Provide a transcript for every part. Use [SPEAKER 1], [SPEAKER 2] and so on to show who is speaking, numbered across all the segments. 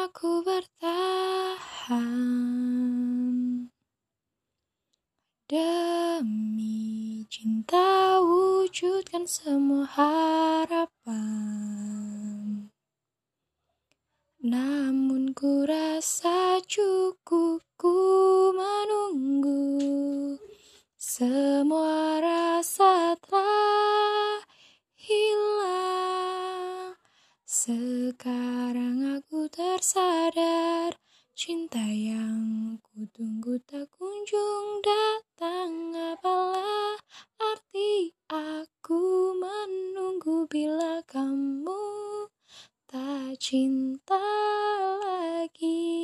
[SPEAKER 1] aku bertahan Demi cinta wujudkan semua harapan. Namun ku rasa cukup ku menunggu Semua tersadar Cinta yang ku tunggu tak kunjung datang. Apalah arti aku menunggu bila kamu tak cinta lagi?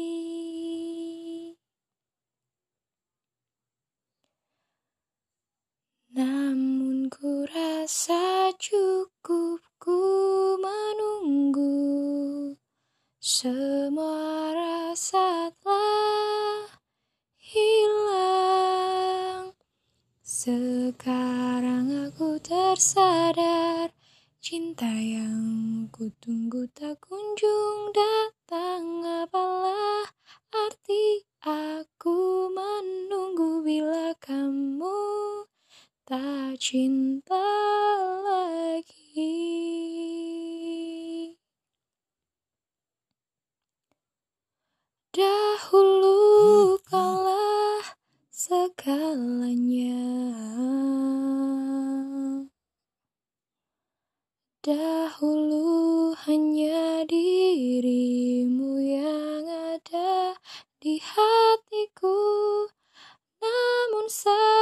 [SPEAKER 1] Namun ku rasa cukup Semua rasa telah hilang. Sekarang aku tersadar Cinta yang ku tunggu tak kunjung datang. Apalah arti aku menunggu bila kamu tak cinta segalanya. Dahulu hanya dirimu yang ada di hatiku. Namun sekarang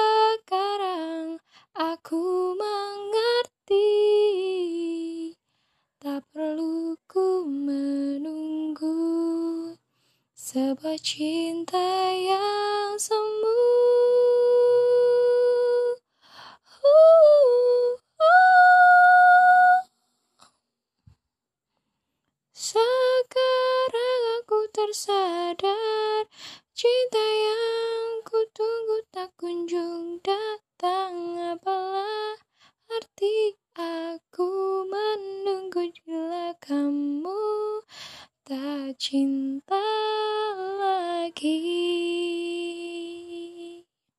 [SPEAKER 1] sebuah cinta yang semu. Sekarang aku tersadar Cinta yang ku tunggu tak kunjung datang Apalah arti aku menunggu bila kamu tak cinta Nike.